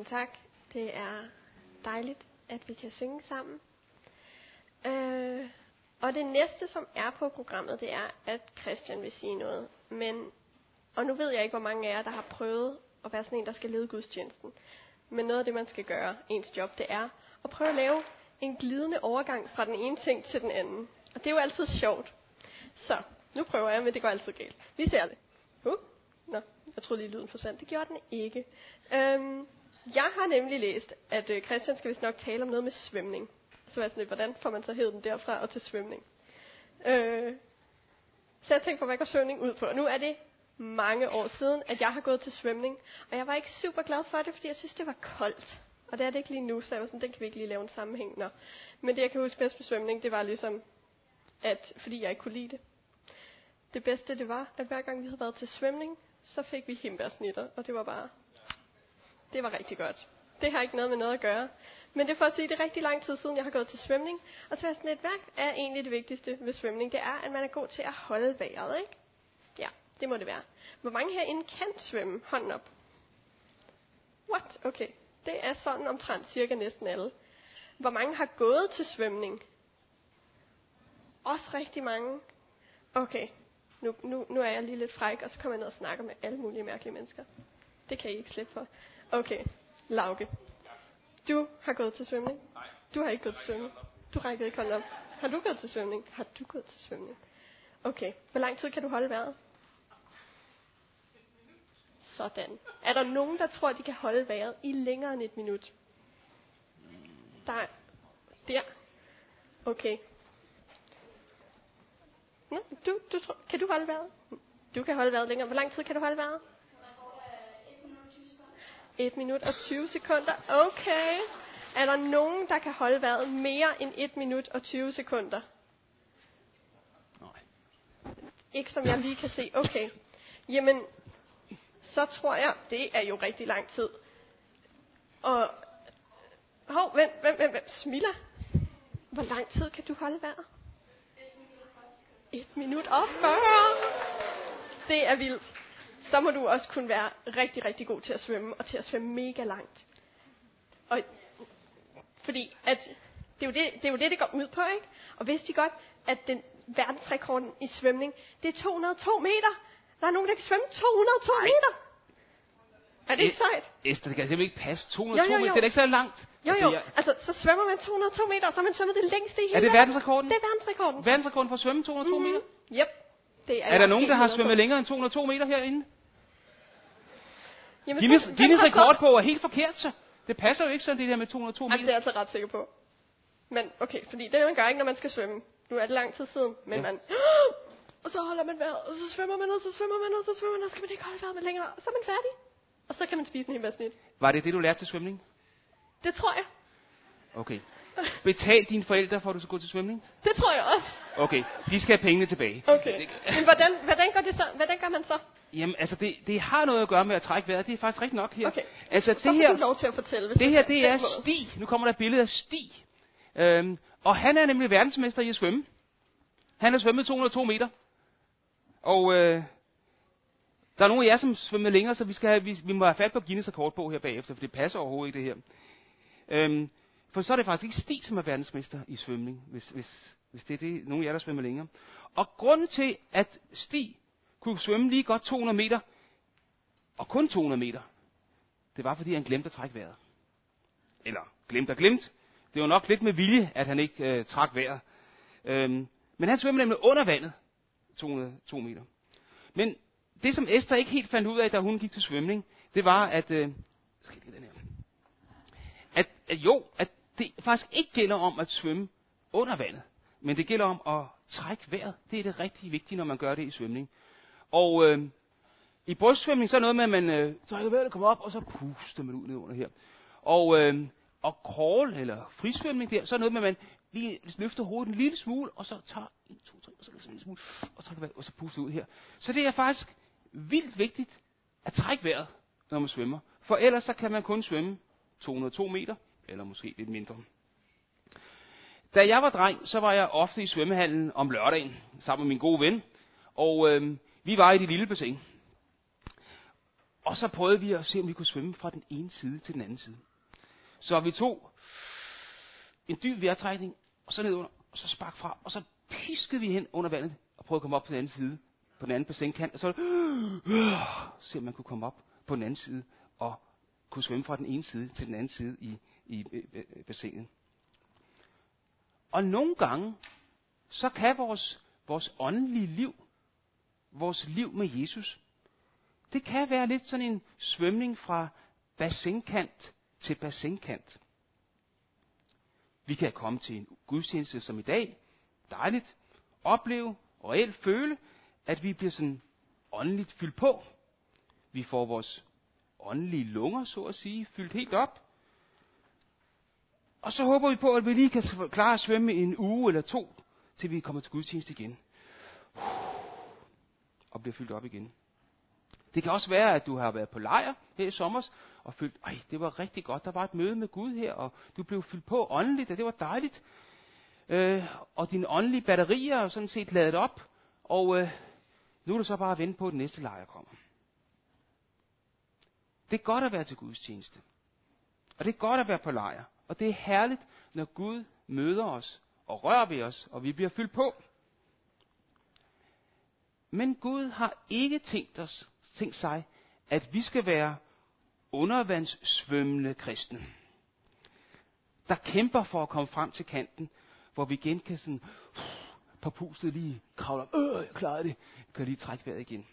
Tusind tak. Det er dejligt, at vi kan synge sammen. Øh, og det næste, som er på programmet, det er, at Christian vil sige noget. Men, og nu ved jeg ikke, hvor mange af jer, der har prøvet at være sådan en, der skal lede gudstjenesten. Men noget af det, man skal gøre, ens job, det er at prøve at lave en glidende overgang fra den ene ting til den anden. Og det er jo altid sjovt. Så, nu prøver jeg, men det går altid galt. Vi ser det. Uh, nå, jeg troede lige, lyden forsvandt. Det gjorde den ikke. Øhm, jeg har nemlig læst, at øh, Christian skal vist nok tale om noget med svømning. Så var jeg sådan lidt, hvordan får man så hed den derfra og til svømning? Øh, så jeg tænkte på, hvad går svømning ud på? Og nu er det mange år siden, at jeg har gået til svømning. Og jeg var ikke super glad for det, fordi jeg synes, det var koldt. Og det er det ikke lige nu, så jeg var sådan, den kan vi ikke lige lave en sammenhæng. Nå. Men det, jeg kan huske bedst på svømning, det var ligesom, at fordi jeg ikke kunne lide det. Det bedste, det var, at hver gang vi havde været til svømning, så fik vi himbærsnitter, og det var bare, det var rigtig godt. Det har ikke noget med noget at gøre. Men det er for at sige, det er rigtig lang tid siden, jeg har gået til svømning. Og så er sådan et værk er egentlig det vigtigste ved svømning. Det er, at man er god til at holde vejret, ikke? Ja, det må det være. Hvor mange herinde kan svømme? Hånden op. What? Okay. Det er sådan omtrent cirka næsten alle. Hvor mange har gået til svømning? Også rigtig mange. Okay, nu, nu, nu er jeg lige lidt fræk, og så kommer jeg ned og snakker med alle mulige mærkelige mennesker. Det kan I ikke slippe for. Okay, Lauke. Du har gået til svømning? Nej. Du har ikke gået til svømning? Du rækker ikke hånden op. Har du gået til svømning? Har du gået til svømning? Okay, hvor lang tid kan du holde vejret? Sådan. Er der nogen, der tror, de kan holde vejret i længere end et minut? Der. Der. Okay. Nå, du, du tror, kan du holde vejret? Du kan holde vejret længere. Hvor lang tid kan du holde vejret? 1 minut og 20 sekunder. Okay. Er der nogen, der kan holde vejret mere end 1 minut og 20 sekunder? Nej. Ikke som jeg lige kan se. Okay. Jamen, så tror jeg, det er jo rigtig lang tid. Og, hov, vent, vent, vent, vent. Smilla, hvor lang tid kan du holde vejret? 1 minut og 40. Det er vildt. Så må du også kunne være rigtig, rigtig god til at svømme, og til at svømme mega langt. Og, fordi at, det, er jo det, det er jo det, det går ud på, ikke? Og vidste de godt, at den verdensrekorden i svømning, det er 202 meter. Der er nogen, der kan svømme 202 Ej. meter. Er det ikke sejt? Esther, det kan simpelthen ikke passe. 202 Jo, jo, jo. meter, det er ikke så langt. Jo, Altså, jo. Altså, så svømmer man 202 meter, og så har man svømmet det længste i hele Er det verden. verdensrekorden? Det er verdensrekorden. Verdensrekorden for at svømme 202 Mhm. meter? Yep. Det er, Er der nogen, der har svømmet længere end 202 meter herinde? Jamen, Guinness, Guinness så- rekordbog er helt forkert, så. Det passer jo ikke sådan, det der med 202 Jamen, det er meter. jeg altså ret sikker på. Men okay, fordi det man gør ikke, når man skal svømme. Nu er det lang tid siden, men Ja. man... Og så holder man vejret, og så svømmer man, og så svømmer man, og så svømmer man, og så kan man ikke holde vejret med længere. Og så er man færdig. Og så kan man spise en hel masse snit. Var det det, du lærte til svømning? Det tror jeg. Okay. Betal dine forældre, for at du skal gå til svømning? Det tror jeg også. Okay, de skal have pengene tilbage. Okay. Men hvordan, hvordan, går det så? Hvordan gør man så? Jamen, altså, det, det har noget at gøre med at trække vejret. Det er faktisk rigtig nok her. Okay. Altså, Så det får her, du lov til at fortælle. Hvis det her, det er. Stig. Nu kommer der et billede af Stig. Øhm, og han er nemlig verdensmester i at svømme. Han har svømmet 202 meter. Og øh, der er nogle af jer, som svømmer længere, så vi, skal have, vi, vi må have fat på Guinness rekordbog her bagefter, for det passer overhovedet ikke det her. Øhm, for så er det faktisk ikke Stig, som er verdensmester i svømning, hvis, hvis, hvis det er det, nogen af jer, der svømmer længere. Og grunden til, at Stig kunne svømme lige godt 200 meter, og kun 200 meter, det var, fordi han glemte at trække vejret. Eller glemte og glemt. Det var nok lidt med vilje, at han ikke øh, trak vejret. Øhm, men han svømmede nemlig under vandet, 202 meter. Men det, som Esther ikke helt fandt ud af, da hun gik til svømning, det var, at... Øh, skal jeg den her? At, at jo, at det faktisk ikke gælder om at svømme under vandet, men det gælder om at trække vejret. Det er det rigtig vigtige, når man gør det i svømning. Og øh, i brystsvømning, så er noget med, at man øh, trækker vejret, kommer op, og så puster man ud ned under her. Og, øh, og crawl, eller frisvømning der, så er noget med, at man lige løfter hovedet en lille smule, og så tager 1, 2, 3, og så løfter en lille smule, og, trækker vejret, og så puster ud her. Så det er faktisk vildt vigtigt at trække vejret, når man svømmer. For ellers så kan man kun svømme 202 meter, eller måske lidt mindre. Da jeg var dreng, så var jeg ofte i svømmehallen om lørdagen, sammen med min gode ven. Og øh, vi var i det lille bassin. Og så prøvede vi at se, om vi kunne svømme fra den ene side til den anden side. Så vi tog en dyb vejrtrækning, og så ned under, og så spark fra, og så piskede vi hen under vandet, og prøvede at komme op på den anden side, på den anden bassinkant, og så se om man kunne komme op på den anden side, og kunne svømme fra den ene side til den anden side i, i, i bassinet. Og nogle gange, så kan vores, vores åndelige liv, vores liv med Jesus, det kan være lidt sådan en svømning fra bassinkant til bassinkant. Vi kan komme til en gudstjeneste som i dag, dejligt, opleve og reelt føle, at vi bliver sådan åndeligt fyldt på. Vi får vores åndelige lunger, så at sige, fyldt helt op. Og så håber vi på, at vi lige kan klare at svømme en uge eller to, til vi kommer til gudstjeneste igen. Og bliver fyldt op igen. Det kan også være, at du har været på lejr her i sommer, og følt, ej, det var rigtig godt, der var et møde med Gud her, og du blev fyldt på åndeligt, og det var dejligt. Øh, og dine åndelige batterier er sådan set ladet op, og øh, nu er du så bare at vente på, at den næste lejr kommer. Det er godt at være til Guds tjeneste. Og det er godt at være på lejr. Og det er herligt, når Gud møder os og rører ved os, og vi bliver fyldt på. Men Gud har ikke tænkt, os, tænkt sig, at vi skal være undervandssvømmende kristne, der kæmper for at komme frem til kanten, hvor vi igen kan sådan, på pustet lige kravle op, øh, jeg klarede det, jeg kan lige trække vejret igen.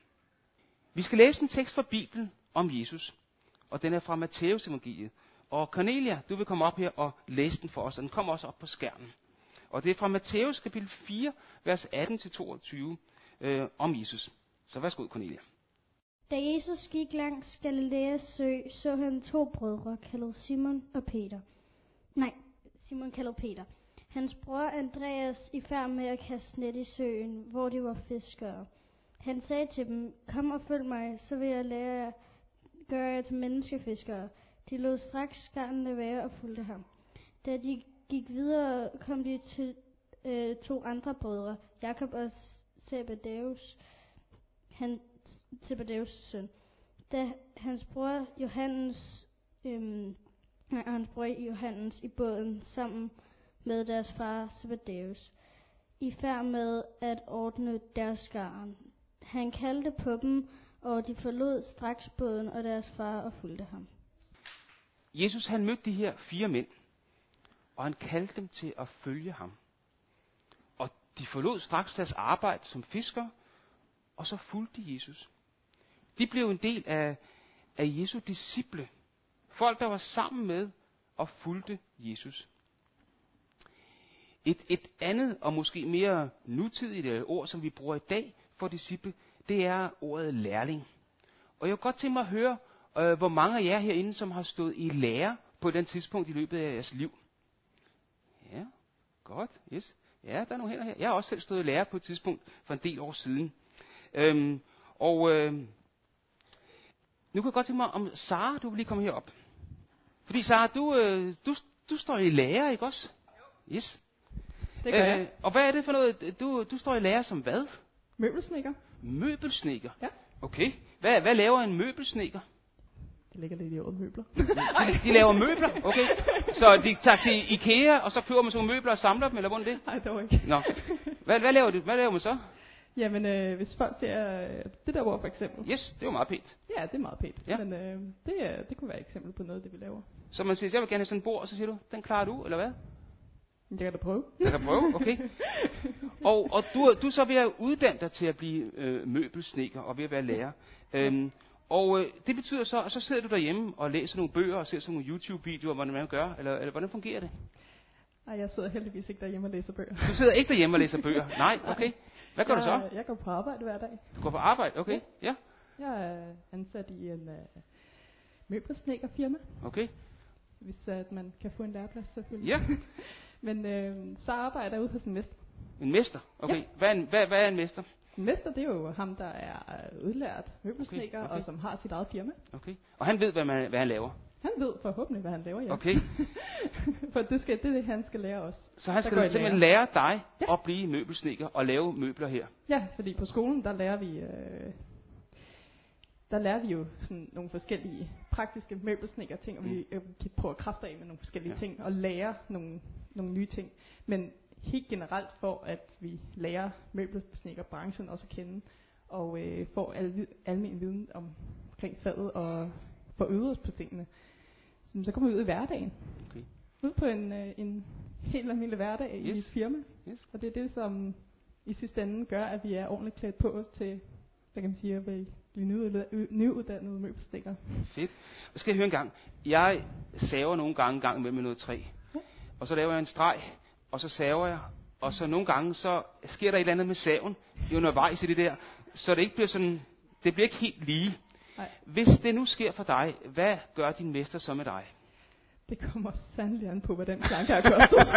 Vi skal læse en tekst fra Bibelen om Jesus, og den er fra Matteus evangeliet. Og Cornelia, du vil komme op her og læse den for os, og den kommer også op på skærmen. Og det er fra Matthæus kapitel 4, vers 18-22 øh, om Jesus. Så værsgo, Cornelia. Da Jesus gik langs Galileas sø, så han to brødre, kaldet Simon og Peter. Nej, Simon kaldet Peter. Hans bror Andreas i færd med at kaste net i søen, hvor de var fiskere. Han sagde til dem, kom og følg mig, så vil jeg lære jer, gøre jer til menneskefiskere. De lod straks skarnene være og fulgte ham. Da de gik videre, kom de til øh, to andre brødre, Jakob og Zebedeus, han, Zebedeus søn. Da hans bror Johannes, øhm, hans bror Johannes i båden sammen med deres far Zebedeus, i færd med at ordne deres skaren. Han kaldte på dem, og de forlod straks båden og deres far og fulgte ham. Jesus han mødte de her fire mænd, og han kaldte dem til at følge ham. Og de forlod straks deres arbejde som fisker, og så fulgte Jesus. De blev en del af, af Jesu disciple. Folk, der var sammen med og fulgte Jesus. Et, et andet og måske mere nutidigt øh, ord, som vi bruger i dag for disciple, det er ordet lærling. Og jeg kunne godt tænke mig at høre, øh, hvor mange af jer herinde, som har stået i lære på den tidspunkt i løbet af jeres liv. Ja, godt, yes. Ja, der er nogle hænder her. Jeg har også selv stået i lære på et tidspunkt for en del år siden. Øhm, og øh, nu kan jeg godt tænke mig, om Sara, du vil lige komme herop. Fordi Sara, du, øh, du, du står i lære, ikke også? Yes. Det gør øh, jeg. Og hvad er det for noget? Du, du står i lære som hvad? Møbelsnikker. Møbelsnikker? Ja. Okay. Hvad, hvad laver en møbelsnikker? Det ligger lidt i ordet møbler. de, de laver møbler? Okay. Så de tager til Ikea, og så køber man sådan nogle møbler og samler dem, eller hvordan det? Nej, det var ikke. Nå. Hvad, hvad, laver du? hvad laver man så? Jamen, øh, hvis folk ser øh, det der ord for eksempel. Yes, det var meget pænt. Ja, det er meget pænt. Ja. Men øh, det, øh, det kunne være et eksempel på noget, det vi laver. Så man siger, jeg vil gerne have sådan en bord, og så siger du, den klarer du, eller hvad? Jeg kan da prøve. Jeg kan prøve, okay. og og du, du er så ved at uddanne dig til at blive øh, møbelsnikker og ved at være lærer. Øhm, og øh, det betyder så, at så sidder du derhjemme og læser nogle bøger og ser sådan nogle YouTube-videoer, hvordan man gør, eller, eller hvordan fungerer det? Nej, jeg sidder heldigvis ikke derhjemme og læser bøger. Du sidder ikke derhjemme og læser bøger? Nej, okay. Hvad gør jeg, du så? Jeg går på arbejde hver dag. Du går på arbejde, okay. Ja. Jeg er ansat i en uh, møbelsnækkerfirma, Okay. hvis at man kan få en læreplads selvfølgelig. Ja. Men øh, så arbejder jeg ude hos en mester. En mester? Okay. Ja. Hvad, er en, hvad, hvad er en mester? Mester, det er jo ham, der er øh, udlært møbelsnækker, Okay, okay, og som har sit eget firma. Okay. Og han ved, hvad, man, hvad han laver? Han ved forhåbentlig, hvad han laver, ja. Okay. For det, skal, det er det, han skal lære os. Så han Der skal simpelthen lære. lære dig Ja. at blive møbelsnikker og lave møbler her. Ja, fordi på skolen, der lærer vi... Øh, der lærer vi jo sådan nogle forskellige praktiske møbelsnikker ting, og vi øh, kan prøve at kræfte af med nogle forskellige ja. ting, og lære nogle, nogle nye ting. Men helt generelt for, at vi lærer møbelsnekkerbranchen også at kende, og øh, får al, almen viden omkring faget, og får øvet os på tingene, så, så kommer vi ud i hverdagen. Okay. Ud på en, øh, en helt almindelig hverdag yes. i et firma. Yes. Og det er det, som i sidste ende gør, at vi er ordentligt klædt på os til, hvad kan man sige, at blive nyuddannet, nyuddannede møbelstikker. Fedt. Og skal jeg høre en gang. Jeg saver nogle gange en gang med noget træ. Ja. Og så laver jeg en streg, og så saver jeg. Og så nogle gange, så sker der et eller andet med saven undervejs i det der. Så det ikke bliver sådan, det bliver ikke helt lige. Nej. Hvis det nu sker for dig, hvad gør din mester så med dig? Det kommer sandelig an på, hvad den planke har kostet.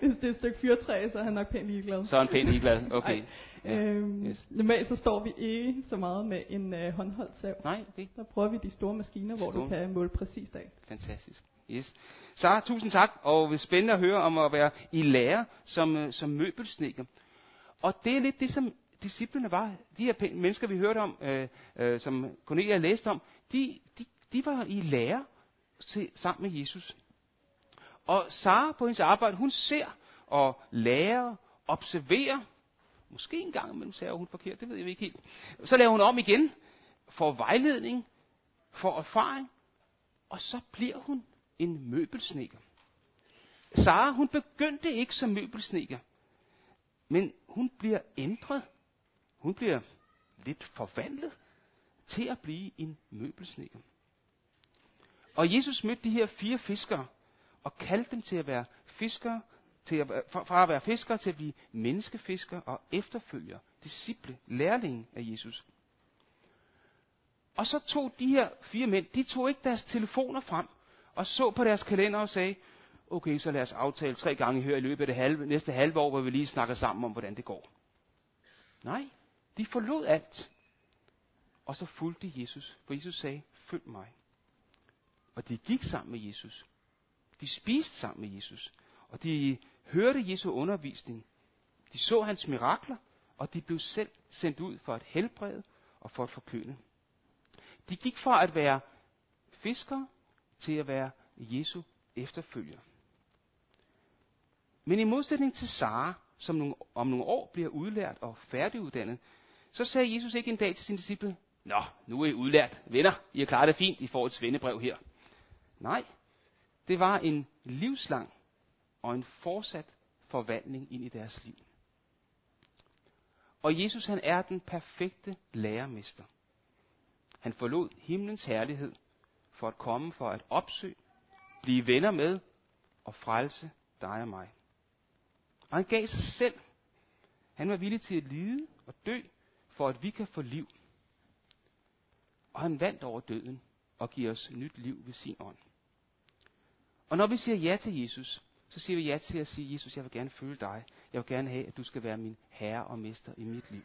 Hvis det er et stykke fyrtræ, så er han nok pænt ligeglad. Så er han pænt ligeglad. Okay. Ej. Ja. Øhm, Yes. Normalt så står vi ikke så meget med en øh, håndholdt sav. Nej, okay. Der prøver vi de store maskiner, hvor Store. du kan måle præcist af. Fantastisk. Yes. Sara, tusind tak, og spændende at høre om at være i lære som, øh, som møbelsnikker. Og det er lidt det, som disciplene var. De her mennesker, vi hørte om, øh, øh, som Cornelia læste om, de, de, de var i lære se, sammen med Jesus. Og Sara på hendes arbejde, hun ser og lærer, observerer. Måske en gang imellem sagde hun forkert, det ved jeg ikke helt. Så laver hun om igen, får vejledning, får erfaring, og så bliver hun en møbelsnikker. Sara, hun begyndte ikke som møbelsnikker, men hun bliver ændret. Hun bliver lidt forvandlet til at blive en møbelsnikker. Og Jesus mødte de her fire fiskere og kaldte dem til at være fiskere, til at, fra, at være fiskere til at blive menneskefiskere og efterfølgere, disciple, lærlinge af Jesus. Og så tog de her fire mænd, de tog ikke deres telefoner frem og så på deres kalender og sagde, okay, så lad os aftale tre gange her i løbet af det halve, næste halve år, hvor vi lige snakker sammen om, hvordan det går. Nej, de forlod alt. Og så fulgte Jesus, for Jesus sagde, følg mig. Og de gik sammen med Jesus. De spiste sammen med Jesus. Og de hørte Jesu undervisning. De så hans mirakler, og de blev selv sendt ud for at helbrede og for at forkynde. De gik fra at være fiskere til at være Jesu efterfølger. Men i modsætning til Sara, som nogle, om nogle år bliver udlært og færdiguddannet, så sagde Jesus ikke en dag til sine disciple, Nå, nu er I udlært. Venner, I har klaret det fint, I får et svendebrev her. Nej, det var en livslang og en fortsat forvandling ind i deres liv. Og Jesus han er den perfekte lærermester. Han forlod himlens herlighed for at komme for at opsøge, blive venner med og frelse dig og mig. Og han gav sig selv. Han var villig til at lide og dø, for at vi kan få liv. Og han vandt over døden og giver os nyt liv ved sin ånd. Og når vi siger ja til Jesus, så siger vi ja til at sige, Jesus, jeg vil gerne følge dig. Jeg vil gerne have, at du skal være min herre og mester i mit liv.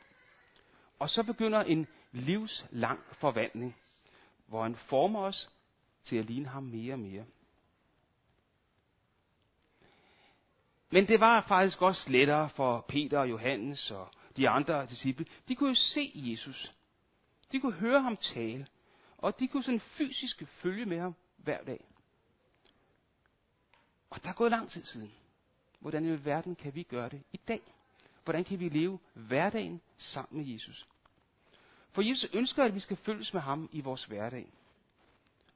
Og så begynder en livslang forvandling, hvor han former os til at ligne ham mere og mere. Men det var faktisk også lettere for Peter og Johannes og de andre disciple. De kunne jo se Jesus. De kunne høre ham tale. Og de kunne sådan fysisk følge med ham hver dag. Og der er gået lang tid siden. Hvordan i verden kan vi gøre det i dag? Hvordan kan vi leve hverdagen sammen med Jesus? For Jesus ønsker, at vi skal følges med ham i vores hverdag.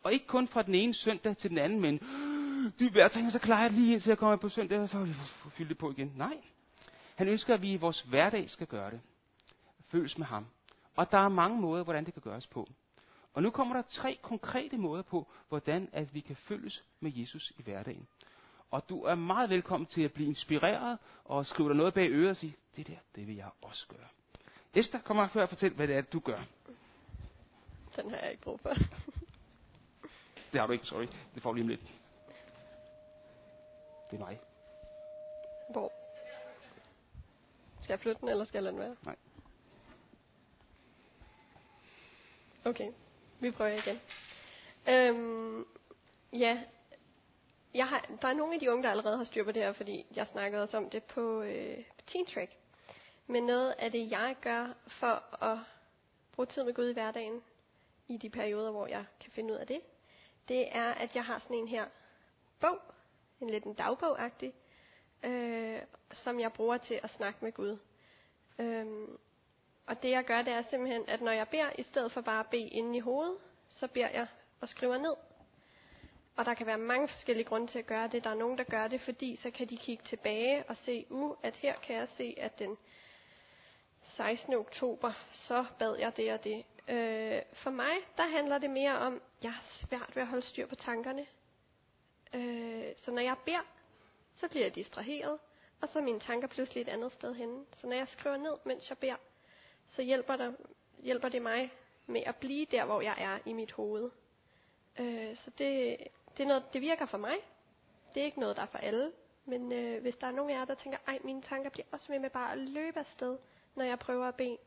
Og ikke kun fra den ene søndag til den anden, men de hverdagen, så klarer jeg lige indtil jeg kommer på søndag, og så fylder fylde det på igen. Nej. Han ønsker, at vi i vores hverdag skal gøre det. Føles med ham. Og der er mange måder, hvordan det kan gøres på. Og nu kommer der tre konkrete måder på, hvordan at vi kan følges med Jesus i hverdagen. Og du er meget velkommen til at blive inspireret og skrive dig noget bag øret og sige, det der, det vil jeg også gøre. Esther, kom her før og fortæl, hvad det er, du gør. Den har jeg ikke brug for. Det har du ikke, sorry. Det får du lige om lidt. Det er mig. Hvor? Skal jeg flytte den, eller skal jeg lade den være? Nej. Okay, vi prøver igen. Øhm, ja, jeg har, der er nogle af de unge, der allerede har styr på det her, fordi jeg snakkede også om det på, øh, Teen Track. Men noget af det, jeg gør for at bruge tid med Gud i hverdagen, i de perioder, hvor jeg kan finde ud af det, det er, at jeg har sådan en her bog, en lidt en dagbogagtig, øh, som jeg bruger til at snakke med Gud. Øhm, og det jeg gør, det er simpelthen, at når jeg beder, i stedet for bare at bede inde i hovedet, så beder jeg og skriver ned. Og der kan være mange forskellige grunde til at gøre det. Der er nogen, der gør det, fordi så kan de kigge tilbage og se, uh, at her kan jeg se, at den 16. oktober, så bad jeg det og det. Øh, for mig, der handler det mere om, at jeg har svært ved at holde styr på tankerne. Øh, så når jeg beder, så bliver jeg distraheret, og så er mine tanker pludselig et andet sted henne. Så når jeg skriver ned, mens jeg beder, så hjælper, der, hjælper det mig med at blive der, hvor jeg er i mit hoved. Øh, så det, det, er noget, det virker for mig. Det er ikke noget, der er for alle. Men øh, hvis der er nogen af jer, der tænker, ej, mine tanker bliver også med med bare at løbe afsted, når jeg prøver at bede,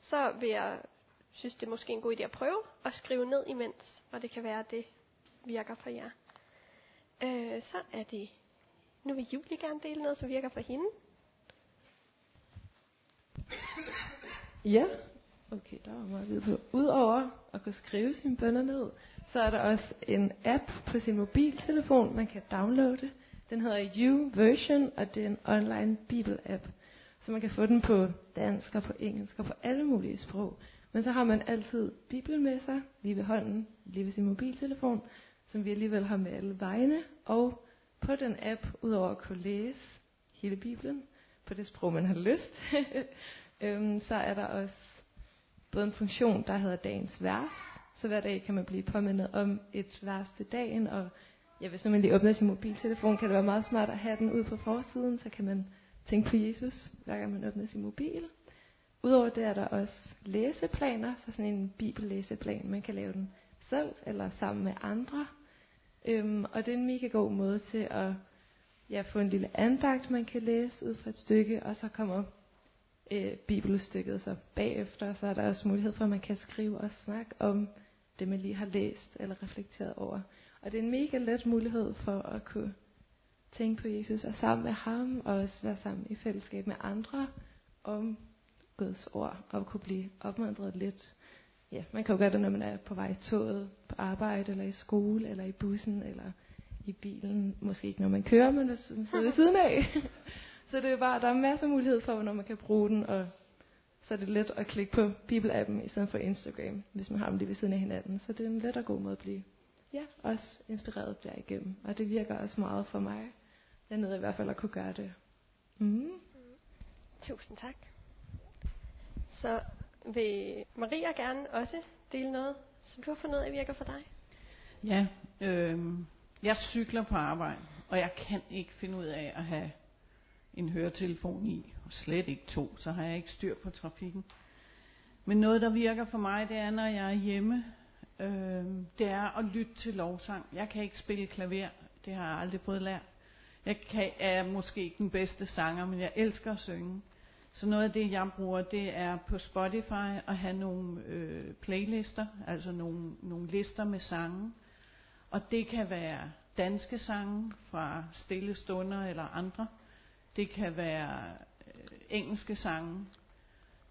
så vil jeg synes, det er måske en god idé at prøve at skrive ned imens, og det kan være, at det virker for jer. Øh, så er det, nu vil Julie gerne dele noget, som virker for hende. Ja, okay, der var meget på. Udover at kunne skrive sine bønder ned, så er der også en app på sin mobiltelefon, man kan downloade. Den hedder YouVersion, og det er en online bibel-app. Så man kan få den på dansk og på engelsk og på alle mulige sprog. Men så har man altid Bibelen med sig, lige ved hånden, lige ved sin mobiltelefon, som vi alligevel har med alle vegne. Og på den app, udover at kunne læse hele Bibelen, på det sprog, man har lyst, øhm, så er der også både en funktion, der hedder dagens vers. Så hver dag kan man blive påmindet om et vers til dagen, og ja, hvis man lige åbner sin mobiltelefon, kan det være meget smart at have den ud på forsiden, så kan man tænke på Jesus, hver gang man åbner sin mobil. Udover det er der også læseplaner, så sådan en bibellæseplan, man kan lave den selv eller sammen med andre. Øhm, og det er en mega god måde til at ja, få en lille andagt, man kan læse ud fra et stykke, og så kommer øh, bibelstykket så bagefter, og så er der også mulighed for, at man kan skrive og snakke om det, man lige har læst eller reflekteret over. Og det er en mega let mulighed for at kunne tænke på Jesus, og sammen med ham, og også være sammen i fællesskab med andre om Guds ord, og kunne blive opmuntret lidt. Ja, man kan jo gøre det, når man er på vej i toget, på arbejde, eller i skole, eller i bussen, eller i bilen. Måske ikke, når man kører, men hvis man sidder ved siden af. så det er bare, der er masser af mulighed for, når man kan bruge den, og så er det let at klikke på Bibel-appen i stedet for Instagram, hvis man har dem lige ved siden af hinanden. Så det er en let og god måde at blive ja, også inspireret derigennem. Og det virker også meget for mig. Jeg nødt i hvert fald at kunne gøre det. Mm. Tusind tak. Så vil Maria gerne også dele noget, som du har fundet ud af virker for dig? Ja, øh, jeg cykler på arbejde, og jeg kan ikke finde ud af at have en høretelefon i, og slet ikke to, så har jeg ikke styr på trafikken. Men noget, der virker for mig, det er, når jeg er hjemme, øh, det er at lytte til lovsang. Jeg kan ikke spille klaver, det har jeg aldrig fået lært. Jeg kan, er måske ikke den bedste sanger, men jeg elsker at synge. Så noget af det, jeg bruger, det er på Spotify at have nogle øh, playlister, altså nogle, nogle lister med sange. Og det kan være danske sange fra Stille Stunder eller andre. Det kan være øh, engelske sange,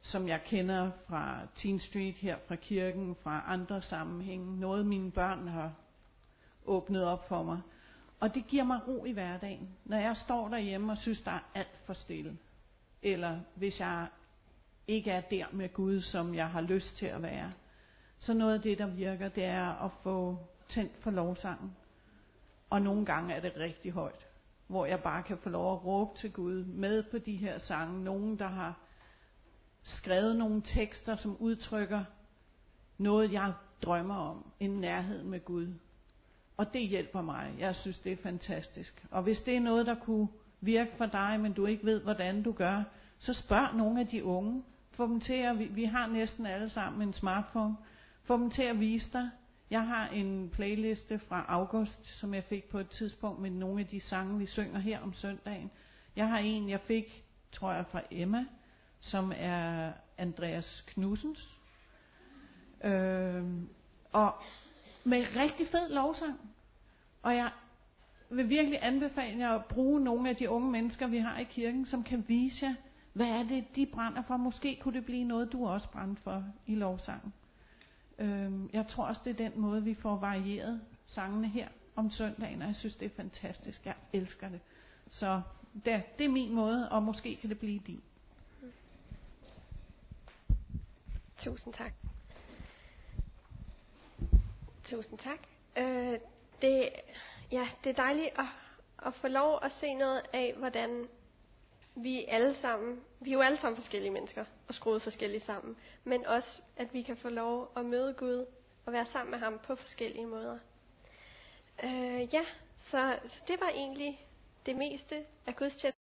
som jeg kender fra Teen Street her fra kirken, fra andre sammenhænge. Noget mine børn har åbnet op for mig. Og det giver mig ro i hverdagen, når jeg står derhjemme og synes, der er alt for stille. Eller hvis jeg ikke er der med Gud, som jeg har lyst til at være. Så noget af det, der virker, det er at få tændt for lovsangen. Og nogle gange er det rigtig højt, hvor jeg bare kan få lov at råbe til Gud med på de her sange. Nogen, der har skrevet nogle tekster, som udtrykker noget, jeg drømmer om. En nærhed med Gud. Og det hjælper mig. Jeg synes, det er fantastisk. Og hvis det er noget, der kunne virke for dig, men du ikke ved, hvordan du gør, så spørg nogle af de unge. Få dem til at, vi, vi har næsten alle sammen en smartphone. Få dem til at vise dig. Jeg har en playliste fra august, som jeg fik på et tidspunkt med nogle af de sange, vi synger her om søndagen. Jeg har en, jeg fik, tror jeg, fra Emma, som er Andreas Knudsens. Øh, og med rigtig fed lovsang. Og jeg vil virkelig anbefale jer at bruge nogle af de unge mennesker, vi har i kirken, som kan vise jer, hvad er det, de brænder for? Måske kunne det blive noget, du også brændte for i lovsangen. Øhm, jeg tror også, det er den måde, vi får varieret sangene her om søndagen, og jeg synes, det er fantastisk. Jeg elsker det. Så det, det er min måde, og måske kan det blive din. Tusind tak. Tusind tak. Øh, det, ja, det er dejligt at, at få lov at se noget af, hvordan vi alle sammen, vi er jo alle sammen forskellige mennesker, og skruet forskelligt sammen, men også, at vi kan få lov at møde Gud, og være sammen med ham på forskellige måder. Øh, ja, så, så det var egentlig det meste af gudstjenesten.